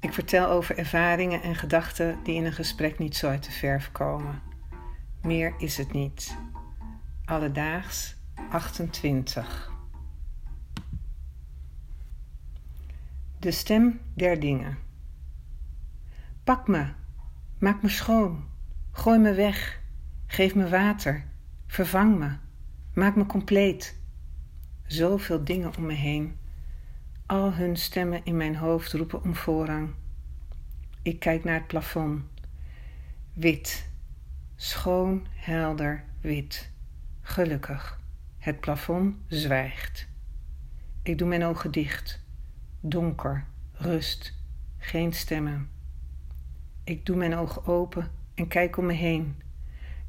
Ik vertel over ervaringen en gedachten die in een gesprek niet zo uit de verf komen. Meer is het niet. Alledaags 28. De stem der dingen. Pak me, maak me schoon, gooi me weg, geef me water, vervang me, maak me compleet. Zoveel dingen om me heen. Al hun stemmen in mijn hoofd roepen om voorrang. Ik kijk naar het plafond. Wit, schoon, helder, wit. Gelukkig. Het plafond zwijgt. Ik doe mijn ogen dicht. Donker, rust, geen stemmen. Ik doe mijn ogen open en kijk om me heen.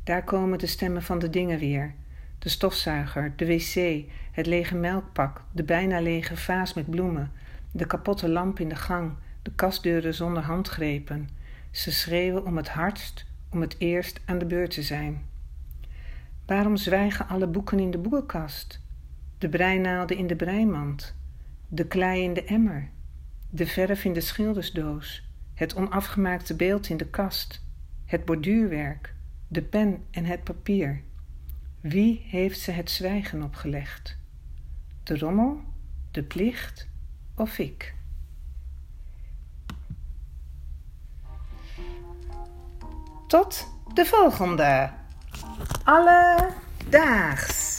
Daar komen de stemmen van de dingen weer. De stofzuiger, de wc, het lege melkpak, de bijna lege vaas met bloemen, de kapotte lamp in de gang, de kastdeuren zonder handgrepen. Ze schreeuwen om het hardst, om het eerst aan de beurt te zijn. Waarom zwijgen alle boeken in de boekenkast? De breinaalden in de breimand, de klei in de emmer, de verf in de schildersdoos, het onafgemaakte beeld in de kast, het borduurwerk, de pen en het papier. Wie heeft ze het zwijgen opgelegd? De rommel, de plicht of ik? Tot de volgende. Alle daags.